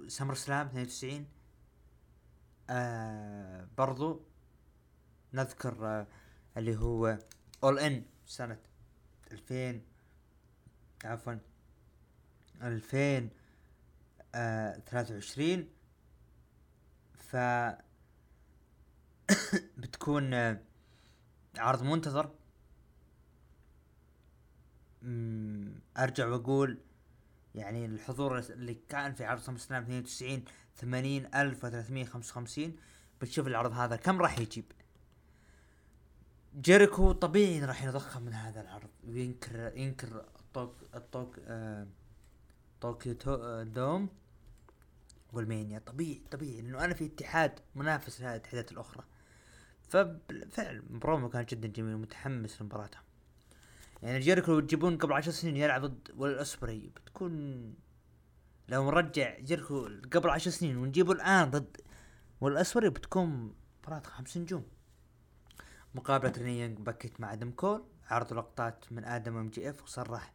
SummerSlam 92 آه برضو نذكر آه اللي هو اول ان سنة 2000 عفوا 2023 ف <coughs> بتكون آه عرض منتظر. أرجع وأقول يعني الحضور اللي كان في عرض سمر سلام 92 ثمانين ألف وثلاثمية خمسة وخمسين. بتشوف العرض هذا كم راح يجيب. جيريكو طبيعي راح يضخم من هذا العرض وينكر ينكر الطوك الطوك طوكيو دوم وال Mania. طبيعي طبيعي لأنه أنا في اتحاد منافس لهذه الاتحادات الأخرى. فبالفعل برومو كان جدا جميل ومتحمس لمباراتها. يعني جيريكو لو تجيبون قبل عشر سنين يلعب ضد ويل اوسبري بتكون لو نرجع جيركو قبل عشر سنين ونجيبه الآن ضد ويل اوسبري بتكون مباراة خمس نجوم. مقابلة ريني باكيت مع أدم كول عرض لقطات من آدم MJF وصرح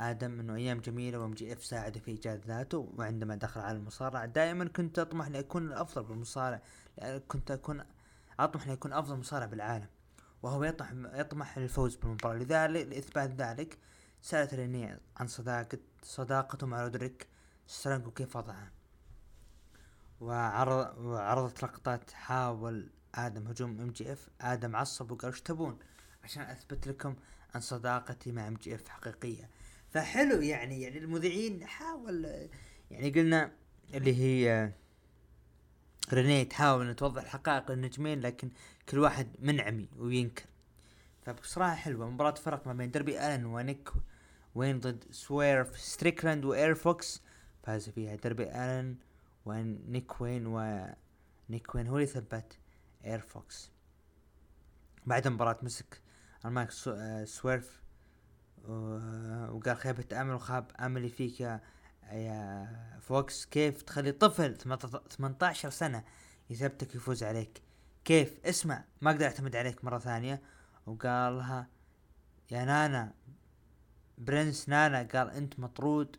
آدم إنه أيام جميلة و MJF ساعده في إيجاد ذاته وعندما دخل على المصارعة دائما كنت أطمح لاكون الأفضل بالمصارع كنت أكون أطمح لاكون أفضل مصارع بالعالم وهو يطمح يطمح للفوز بالمباراة. لذلك لإثبات ذلك سألت ريني عن صداقة صداقته مع رودريك سترونج وكيف وضعه وعرض وعرضت لقطات حاول آدم هجوم إم جي إف. آدم عصب وقال إيش تبون؟ عشان أثبت لكم ان صداقتي مع إم جي إف حقيقية. فحلو يعني يعني المذيعين حاول يعني قلنا اللي هي رينيه تحاول ان توضح حقائق النجمين لكن كل واحد منعمي وينكر. فبصراحة حلوة مباراة فرق ما بين دربي ألن ونيك وين ضد سويرف ستريكلاند وإير فوكس فاز فيها دربي ألن ونيك وين ونيك وين هو اللي ثبت إير فوكس. بعد المباراة مسك المايك سويرف وقال خيبة امل وخاب أملي فيك يا, يا فوكس. كيف تخلي طفل 18 سنة يثبتك يفوز عليك؟ كيف؟ اسمع ما أقدر أعتمد عليك مرة ثانية. وقال لها يا نانا برنس نانا. قال أنت مطرود.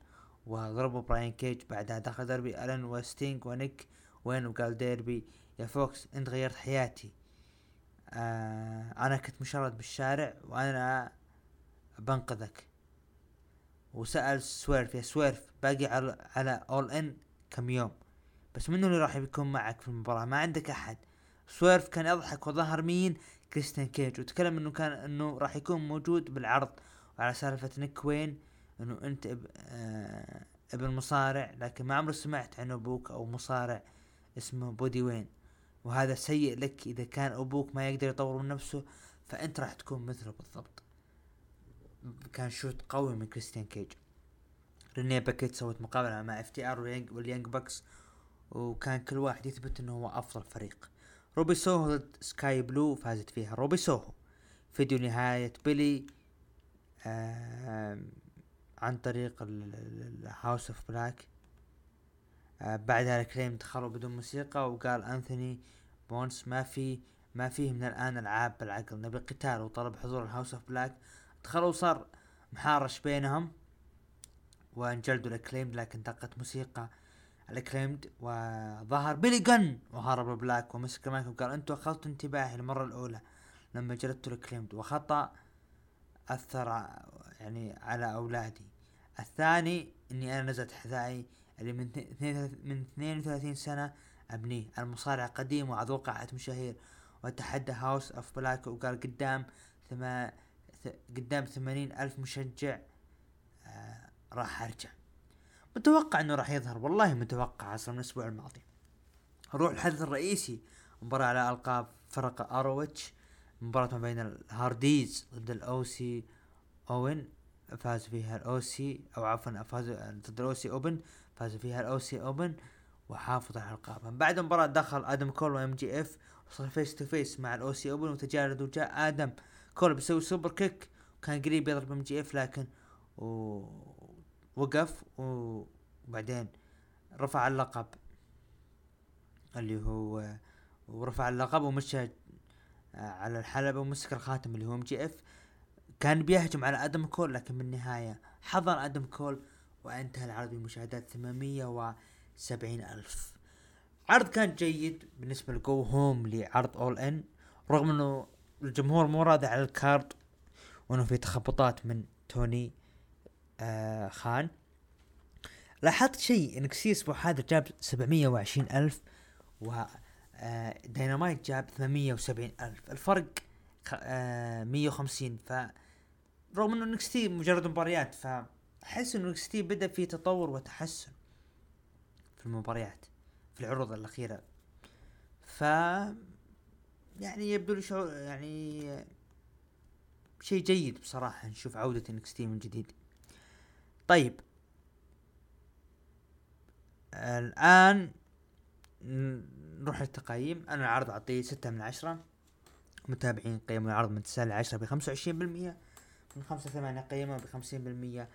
وضربوا براين كيج. بعدها دخل دربي ألن وستينج ونيك وين؟ وقال ديربي يا فوكس أنت غيرت حياتي. آه أنا كنت مشرد بالشارع وأنا بنقذك وسأل سويرف يا سويرف باقي على على اول ان كم يوم؟ بس منو اللي راح يكون معك في المباراة؟ ما عندك أحد. سويرف كان يضحك وظهر مين؟ كريستيان كيج. وتكلم إنه كان إنه راح يكون موجود بالعرض. وعلى سالفة نيك وين؟ إنه أنت اب آه ابن مصارع لكن ما عمري سمعت عن أبوك أو مصارع اسمه بودي وين. وهذا سيء لك إذا كان أبوك ما يقدر يطور من نفسه فأنت راح تكون مثله بالضبط. كان shoot قوي من كريستيان كيج. رينيه باكيت سوت مقابلة مع اف تي آر واليانج باكس وكان كل واحد يثبت إنه هو أفضل فريق. روبي سوهو ضد سكاي بلو فازت فيها. روبي سوهو فيديو نهاية بيلي عن طريق الهاوس اوف بلاك آه بعدها الأكليمد دخلوا بدون موسيقى وقال أنثوني بوينز ما في ما فيه من الآن ألعاب بالعقل. نبي قتال وطلب حضور الهاوس اوف بلاك دخلوا وصار محارش بينهم وانجلدوا الأكليمد لكن دقت موسيقى الأكليمد وظهر بيلي جن وهرب بلاك ومسك المايك وقال أنتم أخذتوا انتباهي المرة الأولى لما جلدتوا الأكليمد وخطأ أثر يعني على أولادي. الثاني إني أنا نزلت حذائي اللي من من 32 سنة ابنيه المصارع قديم وعضو قاعة مشاهير وتحدى هاوس اوف بلاك وقال قدام ثما قدام ثمانين ألف مشجع آه راح أرجع. متوقع إنه راح يظهر والله متوقع أصلا من الأسبوع الماضي. نروح الحدث الرئيسي مباراة على ألقاب فرق آر أو إتش مباراة ما بين الهارديز ضد الأوسي أوبن فاز فيها الأوسي أو عفوا فاز ضد الأوسي أوبن فاز فيها الأوسي أوبن وحافظ على القاب بعد المباراة دخل آدم كول وإم جي إف وصار face to face مع الأوسي أوبن وتجارد وجاء آدم. كول بيسوي super kick وكان قريب يضرب ام جي اف لكن وقف وبعدين رفع اللقب اللي هو ورفع اللقب ومشى على الحلبة ومسك الخاتم اللي هو ام جي اف. كان بيهجم على آدم كول لكن بالنهاية حضر آدم كول وانتهى العرض بمشاهدات ثمانمية وسبعين ألف. عرض كان جيد بالنسبة ل go home لعرض اول ان رغم إنه الجمهور مو راضي على ال card وإنه في تخبطات من توني آه خان. لاحظت شيء إن إكس تي الأسبوع هذا جاب سبعمية وعشرين ألف و آه داينامايت جاب ثمانمية وسبعين ألف. الفرق آه مية وخمسين. ف رغم إنه إن إكس تي مجرد مباريات فاحس إنه إن إكس تي بدأ في تطور وتحسن في المباريات في العروض الأخيرة. ف يعني يبدو لي شعور يعني شيء جيد بصراحة نشوف عودة إن إكس تي من جديد. طيب. الآن نروح للتقييم. أنا العرض أعطيه ستة من عشرة. متابعين قيموا العرض من تسعة لعشرة بخمسة وعشرين بالمية. من خمسة ثمانية قيموا بخمسين بالمية.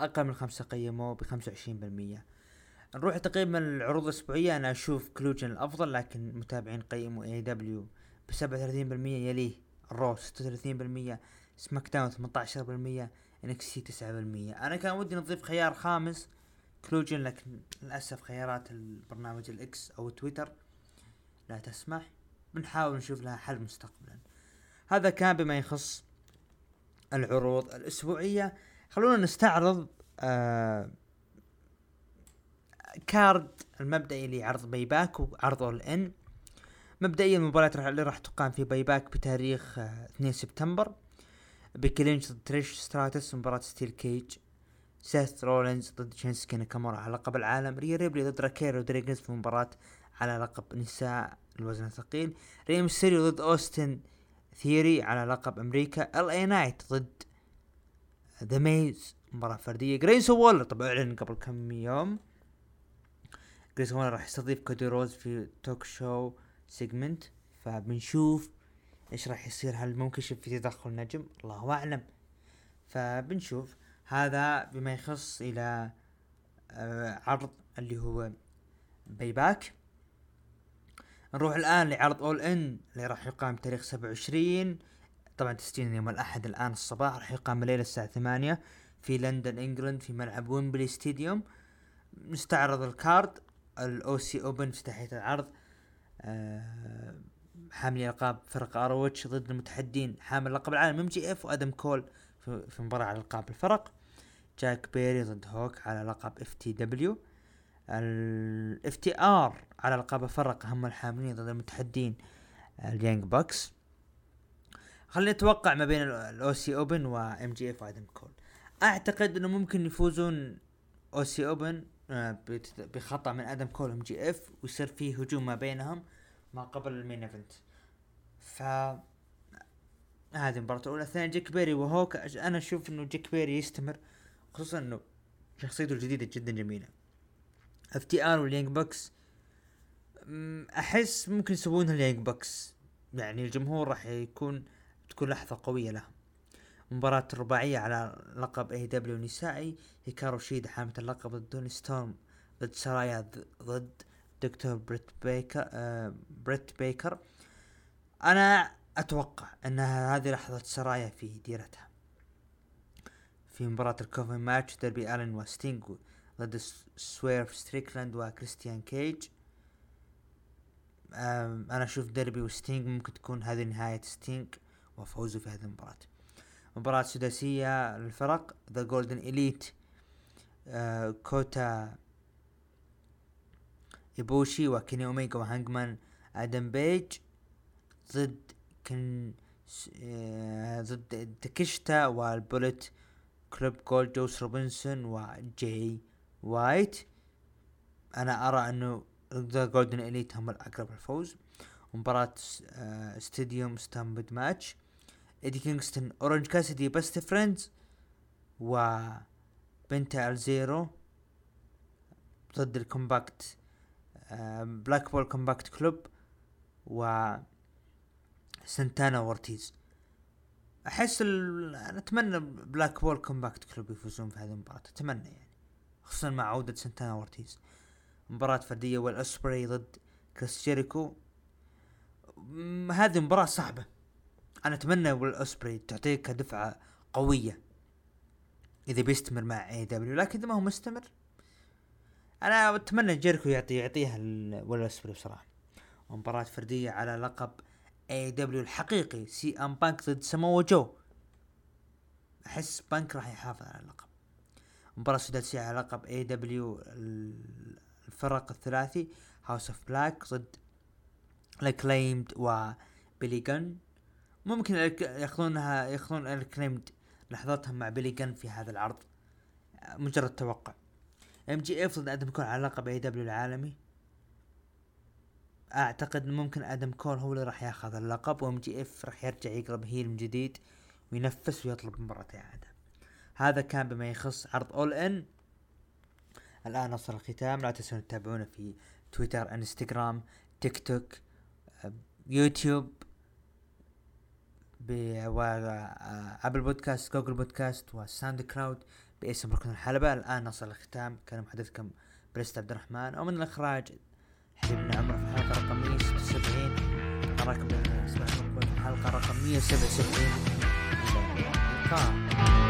أقل من خمسة قيموا بخمسة وعشرين بالمية. نروح لتقييم العروض الأسبوعية. أنا أشوف كوليجن الأفضل لكن متابعين قيموا اي اي دبليو وثلاثين بالمية يليه الرو ستة وثلاثين بالمية سماك داون ثمانية عشر بالمية إن إكس تي تسعة بالمية. أنا كان ودي نضيف خيار خامس كوليجن لكن للأسف خيارات البرنامج الإكس أو تويتر لا تسمح. بنحاول نشوف لها حل مستقبلا. هذا كان بما يخص العروض الأسبوعية. خلونا نستعرض آه card المبدئي لعرض باي باك وعرض اول ان مبدئيا المباراة اللي راح تقام في باي باك بتاريخ 2 آه، سبتمبر. بيكي ضد تريش ستراتس مباراة steel cage. سيث رولينز ضد شينسكي ناكامورا على لقب العالم. ريا ريبلي ضد راكيل رودريجيز في مباراة على لقب نساء الوزن الثقيل. ري مستيريو ضد أوستن ثيوري على لقب أمريكا. ال اي نايت ضد ذا ميز مباراة فردية. جريسون وولر طبعا أعلن قبل كم يوم. جريسون وولر راح يستضيف كودي رودز في talk show. segment فبنشوف إيش راح يصير. هل ممكن يشوف في تدخل نجم؟ الله أعلم. فبنشوف. هذا بما يخص إلى آه عرض اللي هو Payback نروح الآن لعرض All In اللي راح يقام تاريخ سبعة وعشرين. طبعا تسجيل يوم الأحد الآن الصباح راح يقام الليلة الساعة ثمانية. في لندن England في ملعب ويمبلي stadium نستعرض ال card ال Aussie Open افتتاحية العرض. حاملي القاب فرق ROH ضد المتحدين حامل لقب العالم MJF وأدم كول في, مباراة على القاب الفرق. جاك بيري ضد هوك على لقب FTW ال FTR على القاب الفرق هم الحاملين ضد المتحدين ال Young Bucks خلينا نتوقع ما بين ال Aussie Open و MJF وأدم كول. أعتقد إنه ممكن يفوزون Aussie Open بخطأ من آدم كول MJF ويصير فيه هجوم ما بينهم ما قبل ال main event. ف هذه المباراة الأولى. الثانية جيك بيري وهوك. أنا أشوف إنه جيك بيري يستمر خصوصا إنه شخصيته الجديدة جدا جميلة. FTR وال Young Bucks أحس ممكن يسوونها ال Young Bucks. يعني الجمهور راح يكون تكون لحظة قوية لهم مباراة رباعية على لقب AEW نسائي. هيكارو شيدا حاملة اللقب ضد توني ستورم ضد سرايا ضد دكتور بريت بيكر آه بريت بيكر. أنا أتوقع أن هذه لحظة سرايا في ديرتها. في مباراة ال coffin match داربي ألن وستينج ضد سويرف ستريكلاند وكريستيان كيج. أنا أشوف داربي وستينج ممكن تكون هذه نهاية ستينج وفوزه في هذه المباراة. مباراة سداسية للفرق The Golden Elite كوتا إيبوشي وكيني اوميجا وهانجمان آدم بيج ضد كن آه، ضد تاكشيتا وال Bullet Club Gold جوس روبنسون وجاي وايت. أنا أرى أنه The Golden Elite هم الأقرب للفوز. مباراة س- آه، stampede match. ايدي كينغستون أورنج كاسدي Best Friends و بنتا الزيرو ضد ال Combat Blackpool Combat Club و سنتانا وورتيز أحس ال... أنا أتمنى Blackpool Combat Club يفوزون في هذه المباراة أتمنى يعني خصوصا مع عودة سنتانا وورتيز مباراة فردية ويل أوسبري ضد كريس جيريكو. هذه مباراة صعبة. أنا أتمنى ويل أوسبري تعطيك دفعة قوية. إذا بيستمر مع AEW لكن إذا ما هو مستمر أنا أتمنى جيريكو يعطي يعطيها ال- ويل أوسبري بصراحة مباراة فردية على لقب AEW الحقيقي سي أم بانك ضد سمو جو. أحس بانك راح يحافظ على اللقب. مباراة سداسية على لقب AEW الفرق الثلاثي House of Black ضد ال Acclaimed وبيلي جن ممكن ياخذونها يأخذون ال Acclaimed لحظاتهم مع بيلي جن في هذا العرض مجرد توقع. MJF ضد آدم كول على لقب AEW العالمي. أعتقد ممكن آدم كول هو اللي راح ياخذ اللقب و MJF راح يرجع يقلب heel من جديد وينفس ويطلب مباراة اعادة هذا كان بما يخص عرض All In الآن وصل الختام. لا تنسون تتابعونا في تويتر انستغرام تيك توك يوتيوب ابل بودكاست جوجل بودكاست وساوند كلاود باسم ركن الحلبة. الآن نصل الختام كان محدثكم بريست عبد الرحمن ومن الإخراج حبيبنا عمر في الحلقة رقم 176 أراكم في الحلقة رقم 177 إلى اللقاء.